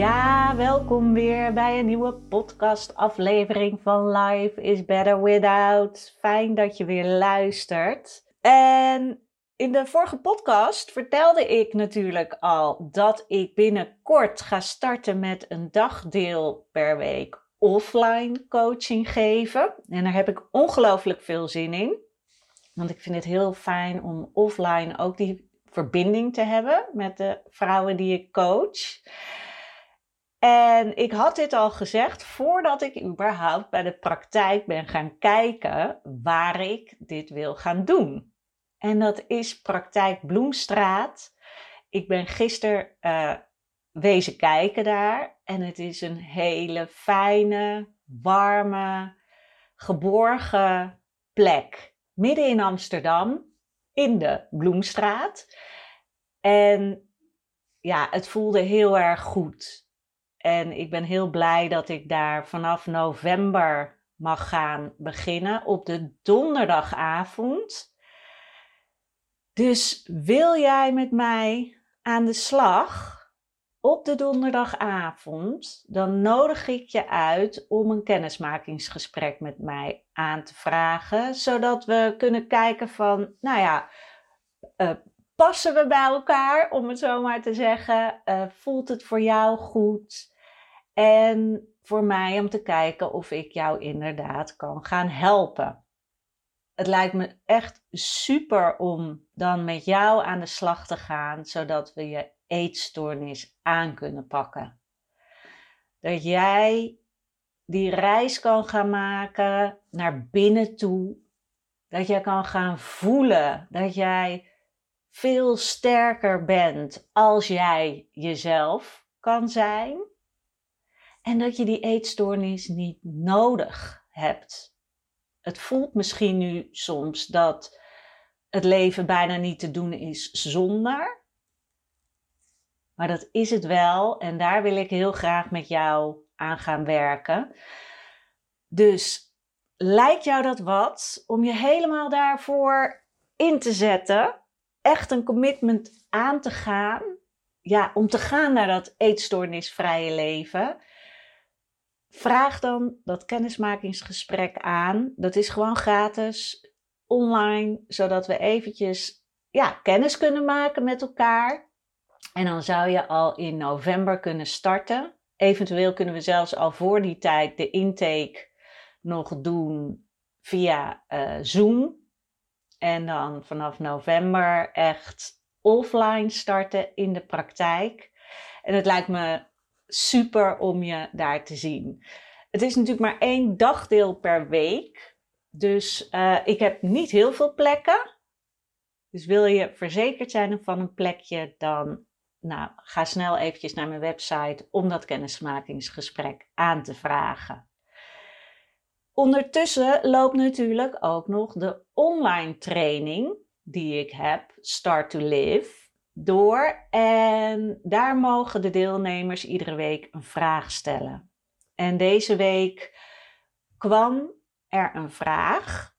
Ja, welkom weer bij een nieuwe podcast-aflevering van Life is Better Without. Fijn dat je weer luistert. En in de vorige podcast vertelde ik natuurlijk al dat ik binnenkort ga starten met een dagdeel per week offline coaching geven. En daar heb ik ongelooflijk veel zin in. Want ik vind het heel fijn om offline ook die verbinding te hebben met de vrouwen die ik coach. En ik had dit al gezegd voordat ik überhaupt bij de praktijk ben gaan kijken waar ik dit wil gaan doen. En dat is praktijk Bloemstraat. Ik ben gisteren uh, wezen kijken daar en het is een hele fijne, warme, geborgen plek. Midden in Amsterdam, in de Bloemstraat. En ja, het voelde heel erg goed. En ik ben heel blij dat ik daar vanaf november mag gaan beginnen op de donderdagavond. Dus wil jij met mij aan de slag op de donderdagavond, dan nodig ik je uit om een kennismakingsgesprek met mij aan te vragen, zodat we kunnen kijken van, nou ja, uh, passen we bij elkaar, om het zo maar te zeggen? Uh, voelt het voor jou goed? En voor mij om te kijken of ik jou inderdaad kan gaan helpen. Het lijkt me echt super om dan met jou aan de slag te gaan, zodat we je eetstoornis aan kunnen pakken. Dat jij die reis kan gaan maken naar binnen toe. Dat jij kan gaan voelen dat jij veel sterker bent als jij jezelf kan zijn. En dat je die eetstoornis niet nodig hebt. Het voelt misschien nu soms dat het leven bijna niet te doen is zonder. Maar dat is het wel en daar wil ik heel graag met jou aan gaan werken. Dus lijkt jou dat wat om je helemaal daarvoor in te zetten? Echt een commitment aan te gaan? Ja, om te gaan naar dat eetstoornisvrije leven vraag dan dat kennismakingsgesprek aan. Dat is gewoon gratis, online, zodat we eventjes ja, kennis kunnen maken met elkaar. En dan zou je al in november kunnen starten. Eventueel kunnen we zelfs al voor die tijd de intake nog doen via uh, Zoom. En dan vanaf november echt offline starten in de praktijk. En het lijkt me super om je daar te zien. Het is natuurlijk maar één dagdeel per week. Dus uh, ik heb niet heel veel plekken. Dus wil je verzekerd zijn van een plekje, dan nou, ga snel eventjes naar mijn website om dat kennismakingsgesprek aan te vragen. Ondertussen loopt natuurlijk ook nog de online training die ik heb, Start to Live door en daar mogen de deelnemers iedere week een vraag stellen. En deze week kwam er een vraag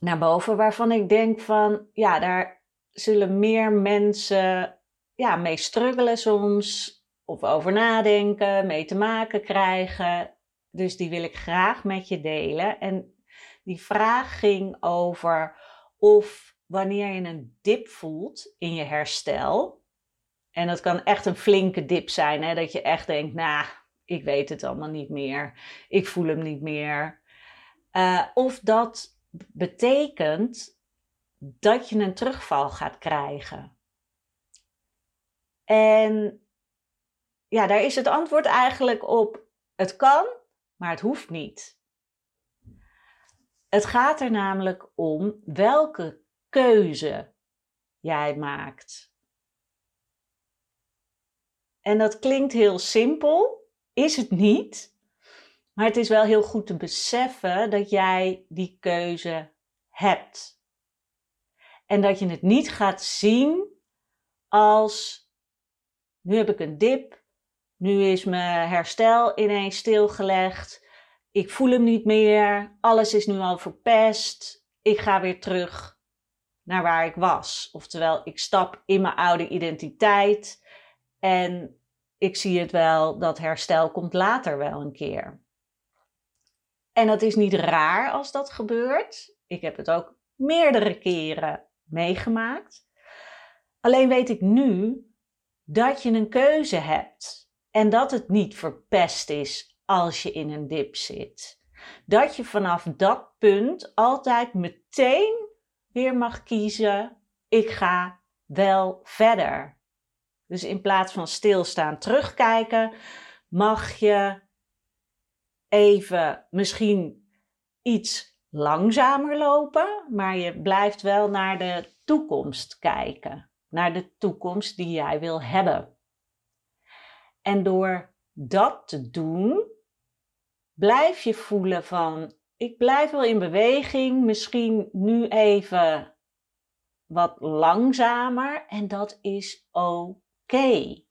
naar boven waarvan ik denk van ja, daar zullen meer mensen ja, mee struggelen soms of over nadenken, mee te maken krijgen. Dus die wil ik graag met je delen. En die vraag ging over of wanneer je een dip voelt in je herstel. En dat kan echt een flinke dip zijn, hè, dat je echt denkt, nou, ik weet het allemaal niet meer. Ik voel hem niet meer. Uh, of dat betekent dat je een terugval gaat krijgen. En ja, daar is het antwoord eigenlijk op: het kan, maar het hoeft niet. Het gaat er namelijk om welke keuze jij maakt. En dat klinkt heel simpel, is het niet. Maar het is wel heel goed te beseffen dat jij die keuze hebt. En dat je het niet gaat zien als nu heb ik een dip, nu is mijn herstel ineens stilgelegd, ik voel hem niet meer, alles is nu al verpest, ik ga weer terug naar waar ik was. Oftewel, ik stap in mijn oude identiteit en ik zie het wel, dat herstel komt later wel een keer. En dat is niet raar als dat gebeurt. Ik heb het ook meerdere keren meegemaakt. Alleen weet ik nu dat je een keuze hebt en dat het niet verpest is als je in een dip zit. Dat je vanaf dat punt altijd meteen weer mag kiezen: ik ga wel verder. Dus in plaats van stilstaan, terugkijken, mag je even misschien iets langzamer lopen, maar je blijft wel naar de toekomst kijken naar de toekomst die jij wil hebben. En door dat te doen, blijf je voelen van ik blijf wel in beweging, misschien nu even wat langzamer en dat is oké.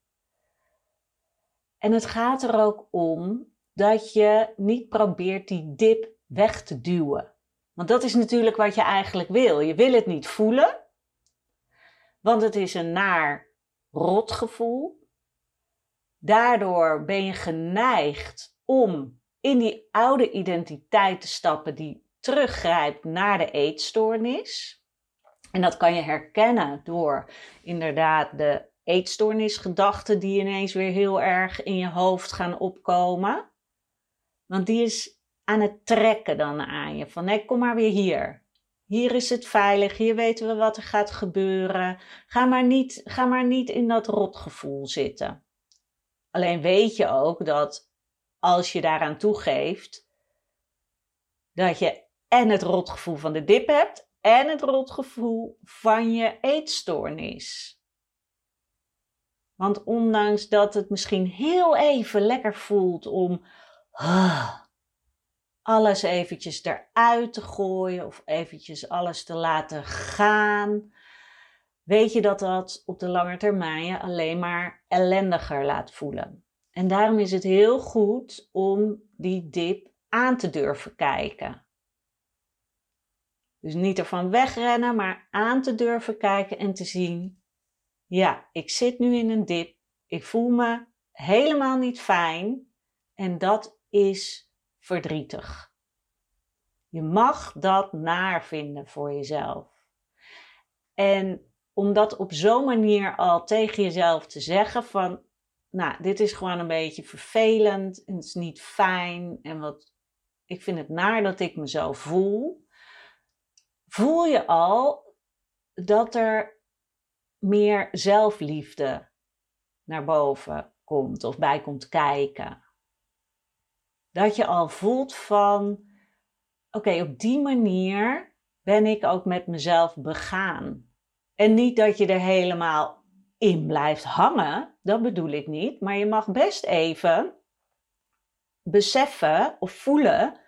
En het gaat er ook om dat je niet probeert die dip weg te duwen. Want dat is natuurlijk wat je eigenlijk wil. Je wil het niet voelen, want het is een naar rotgevoel. Daardoor ben je geneigd om in die oude identiteit te stappen die teruggrijpt naar de eetstoornis. En dat kan je herkennen door inderdaad de eetstoornisgedachten die ineens weer heel erg in je hoofd gaan opkomen. Want die is aan het trekken dan aan je. Van nee, kom maar weer hier. Hier is het veilig, hier weten we wat er gaat gebeuren. Ga maar niet, ga maar niet in dat rotgevoel zitten. Alleen weet je ook dat als je daaraan toegeeft, dat je en het rotgevoel van de dip hebt en het rotgevoel van je eetstoornis. Want ondanks dat het misschien heel even lekker voelt om ah, alles eventjes eruit te gooien of eventjes alles te laten gaan, weet je dat dat op de lange termijn je alleen maar ellendiger laat voelen. En daarom is het heel goed om die dip aan te durven kijken. Dus niet ervan wegrennen, maar aan te durven kijken en te zien: ja, ik zit nu in een dip. Ik voel me helemaal niet fijn. En dat is verdrietig. Je mag dat naar vinden voor jezelf. En om dat op zo'n manier al tegen jezelf te zeggen van, nou, dit is gewoon een beetje vervelend en het is niet fijn en wat, ik vind het naar dat ik me zo voel. Voel je al dat er meer zelfliefde naar boven komt of bij komt kijken dat je al voelt van, oké, op die manier ben ik ook met mezelf begaan. En niet dat je er helemaal in blijft hangen, dat bedoel ik niet, maar je mag best even beseffen of voelen,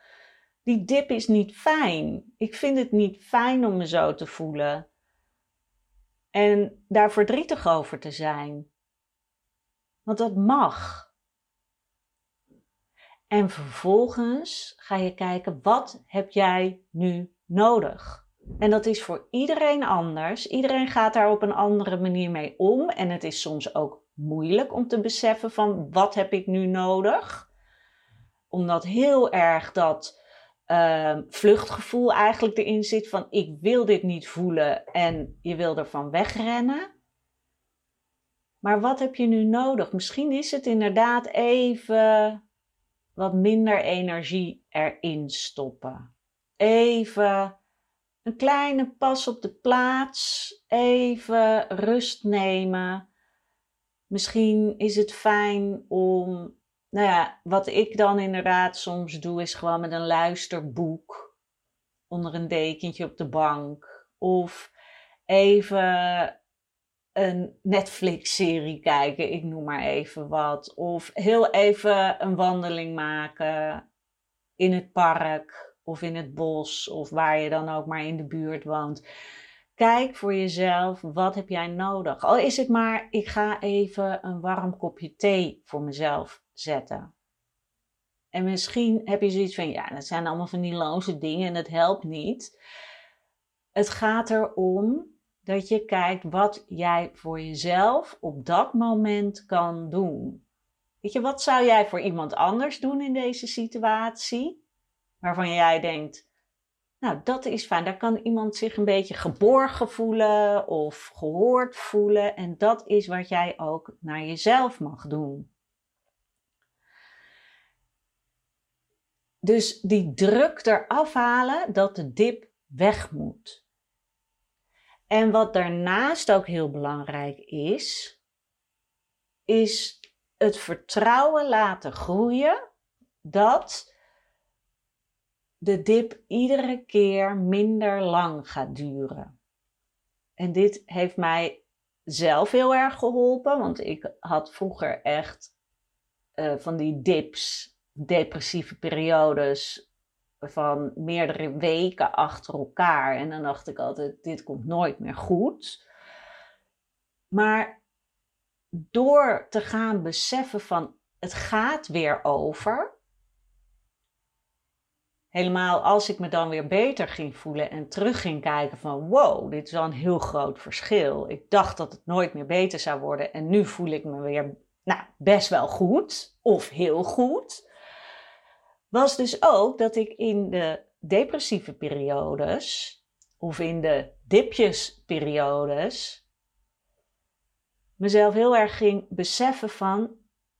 die dip is niet fijn. Ik vind het niet fijn om me zo te voelen. En daar verdrietig over te zijn. Want dat mag. En vervolgens ga je kijken, wat heb jij nu nodig? En dat is voor iedereen anders. Iedereen gaat daar op een andere manier mee om. En het is soms ook moeilijk om te beseffen van wat heb ik nu nodig? Omdat heel erg dat uh, vluchtgevoel eigenlijk erin zit van ik wil dit niet voelen en je wil ervan wegrennen. Maar wat heb je nu nodig? Misschien is het inderdaad even wat minder energie erin stoppen. Even een kleine pas op de plaats, even rust nemen. Misschien is het fijn om, nou ja, wat ik dan inderdaad soms doe, is gewoon met een luisterboek onder een dekentje op de bank. Of even een Netflix-serie kijken, ik noem maar even wat. Of heel even een wandeling maken in het park of in het bos of waar je dan ook maar in de buurt woont. Kijk voor jezelf, wat heb jij nodig? Al is het maar, ik ga even een warm kopje thee voor mezelf zetten. En misschien heb je zoiets van, ja, dat zijn allemaal van die loze dingen en het helpt niet. Het gaat erom dat je kijkt wat jij voor jezelf op dat moment kan doen. Weet je, wat zou jij voor iemand anders doen in deze situatie? Waarvan jij denkt, nou, dat is fijn. Daar kan iemand zich een beetje geborgen voelen of gehoord voelen. En dat is wat jij ook naar jezelf mag doen. Dus die druk eraf halen dat de dip weg moet. En wat daarnaast ook heel belangrijk is, is het vertrouwen laten groeien dat de dip iedere keer minder lang gaat duren. En dit heeft mij zelf heel erg geholpen, want ik had vroeger echt uh, van die dips, depressieve periodes, van meerdere weken achter elkaar. En dan dacht ik altijd, dit komt nooit meer goed. Maar door te gaan beseffen van, het gaat weer over. Helemaal als ik me dan weer beter ging voelen en terug ging kijken van wow, dit is wel een heel groot verschil. Ik dacht dat het nooit meer beter zou worden en nu voel ik me weer nou, best wel goed of heel goed was dus ook dat ik in de depressieve periodes of in de dipjesperiodes mezelf heel erg ging beseffen van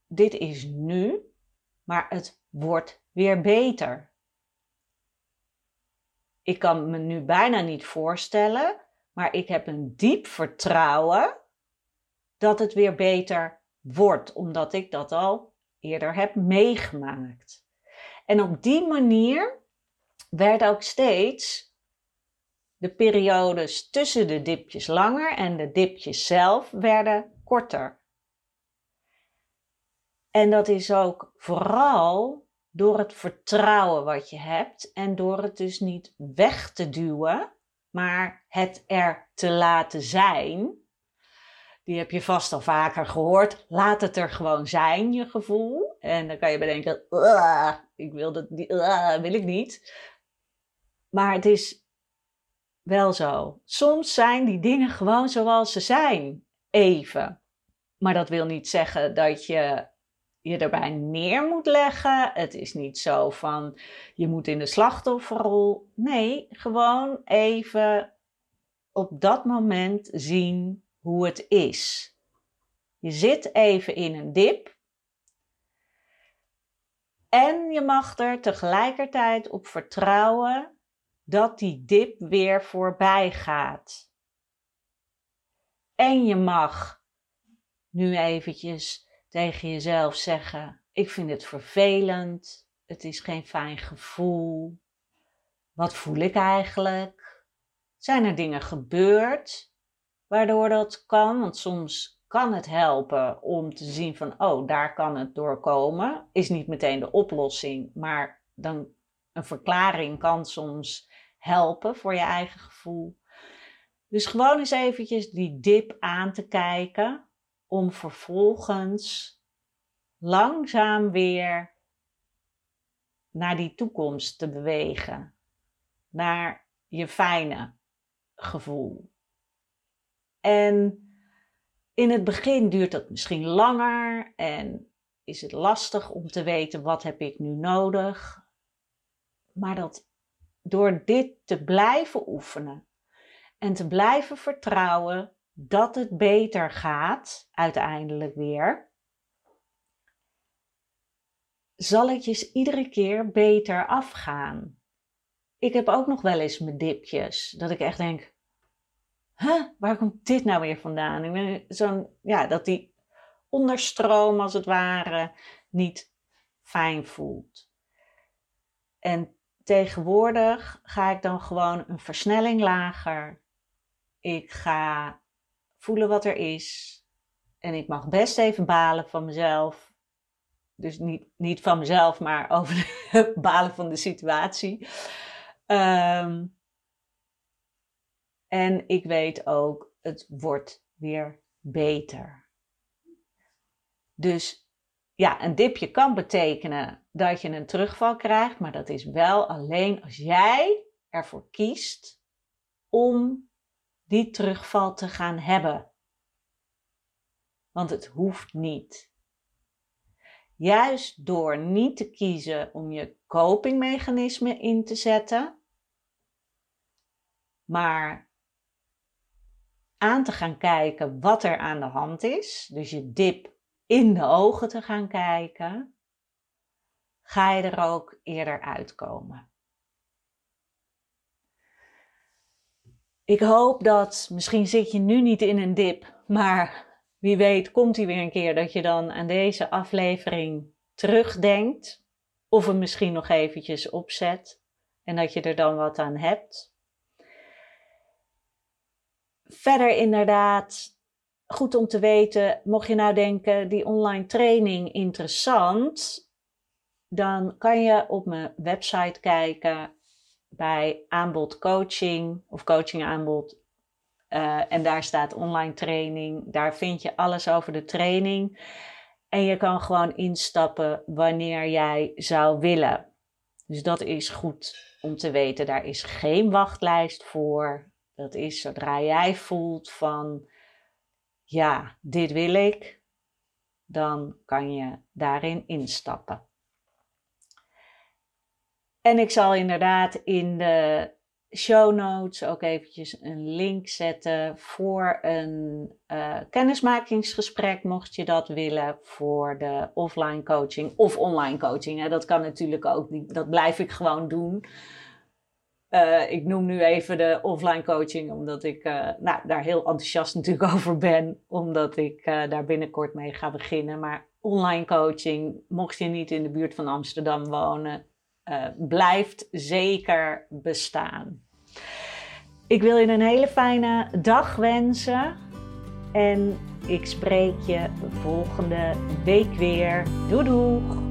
dit is nu, maar het wordt weer beter. Ik kan me nu bijna niet voorstellen, maar ik heb een diep vertrouwen dat het weer beter wordt, omdat ik dat al eerder heb meegemaakt. En op die manier werd ook steeds de periodes tussen de dipjes langer en de dipjes zelf werden korter. En dat is ook vooral door het vertrouwen wat je hebt en door het dus niet weg te duwen, maar het er te laten zijn die heb je vast al vaker gehoord. Laat het er gewoon zijn, je gevoel. En dan kan je bedenken, ik wil dat niet, wil ik niet. Maar het is wel zo. Soms zijn die dingen gewoon zoals ze zijn. Even. Maar dat wil niet zeggen dat je je erbij neer moet leggen. Het is niet zo van je moet in de slachtofferrol. Nee, gewoon even op dat moment zien hoe het is. Je zit even in een dip. En je mag er tegelijkertijd op vertrouwen dat die dip weer voorbij gaat. En je mag nu eventjes tegen jezelf zeggen: Ik vind het vervelend. Het is geen fijn gevoel. Wat voel ik eigenlijk? Zijn er dingen gebeurd waardoor dat kan. Want soms kan het helpen om te zien van, oh, daar kan het doorkomen. Is niet meteen de oplossing, maar dan een verklaring kan soms helpen voor je eigen gevoel. Dus gewoon eens eventjes die dip aan te kijken om vervolgens langzaam weer naar die toekomst te bewegen. Naar je fijne gevoel. En in het begin duurt dat misschien langer en is het lastig om te weten wat heb ik nu nodig. Maar dat door dit te blijven oefenen en te blijven vertrouwen dat het beter gaat, uiteindelijk weer, zal het je iedere keer beter afgaan. ik heb ook nog wel eens mijn dipjes. Dat ik echt denk, huh, waar komt dit nou weer vandaan? Ik zo'n, ja, dat die onderstroom als het ware niet fijn voelt. En tegenwoordig ga ik dan gewoon een versnelling lager. Ik ga voelen wat er is. En ik mag best even balen van mezelf. Dus niet, niet van mezelf, maar over de balen van de situatie. Um, en ik weet ook, het wordt weer beter. Dus ja, een dipje kan betekenen dat je een terugval krijgt, maar dat is wel alleen als jij ervoor kiest om die terugval te gaan hebben. Want het hoeft niet. Juist door niet te kiezen om je copingmechanisme in te zetten, maar aan te gaan kijken wat er aan de hand is, dus je dip in de ogen te gaan kijken, ga je er ook eerder uitkomen. Ik hoop dat, misschien zit je nu niet in een dip, maar wie weet komt hij weer een keer dat je dan aan deze aflevering terugdenkt. Of hem misschien nog eventjes opzet en dat je er dan wat aan hebt. Verder inderdaad, goed om te weten, mocht je nou denken, die online training interessant, dan kan je op mijn website kijken bij aanbod coaching of coaching aanbod. Uh, en daar staat online training. Daar vind je alles over de training. En je kan gewoon instappen wanneer jij zou willen. Dus dat is goed om te weten. Daar is geen wachtlijst voor. Dat is zodra jij voelt van, ja, dit wil ik, dan kan je daarin instappen. En ik zal inderdaad in de show notes ook eventjes een link zetten voor een uh, kennismakingsgesprek, mocht je dat willen, voor de offline coaching of online coaching. Dat kan natuurlijk ook, dat blijf ik gewoon doen. Uh, ik noem nu even de offline coaching, omdat ik uh, nou, daar heel enthousiast natuurlijk over ben, omdat ik daar binnenkort mee ga beginnen. Maar online coaching, mocht je niet in de buurt van Amsterdam wonen, blijft zeker bestaan. Ik wil je een hele fijne dag wensen. En ik spreek je volgende week weer. Doei doeg!